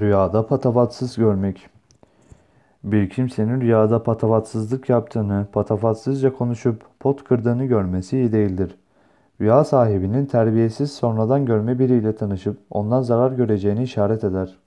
Rüyada patavatsız görmek. Bir kimsenin rüyada patavatsızlık yaptığını, patavatsızca konuşup pot kırdığını görmesi iyi değildir. Rüya sahibinin terbiyesiz sonradan görme biriyle tanışıp ondan zarar göreceğini işaret eder.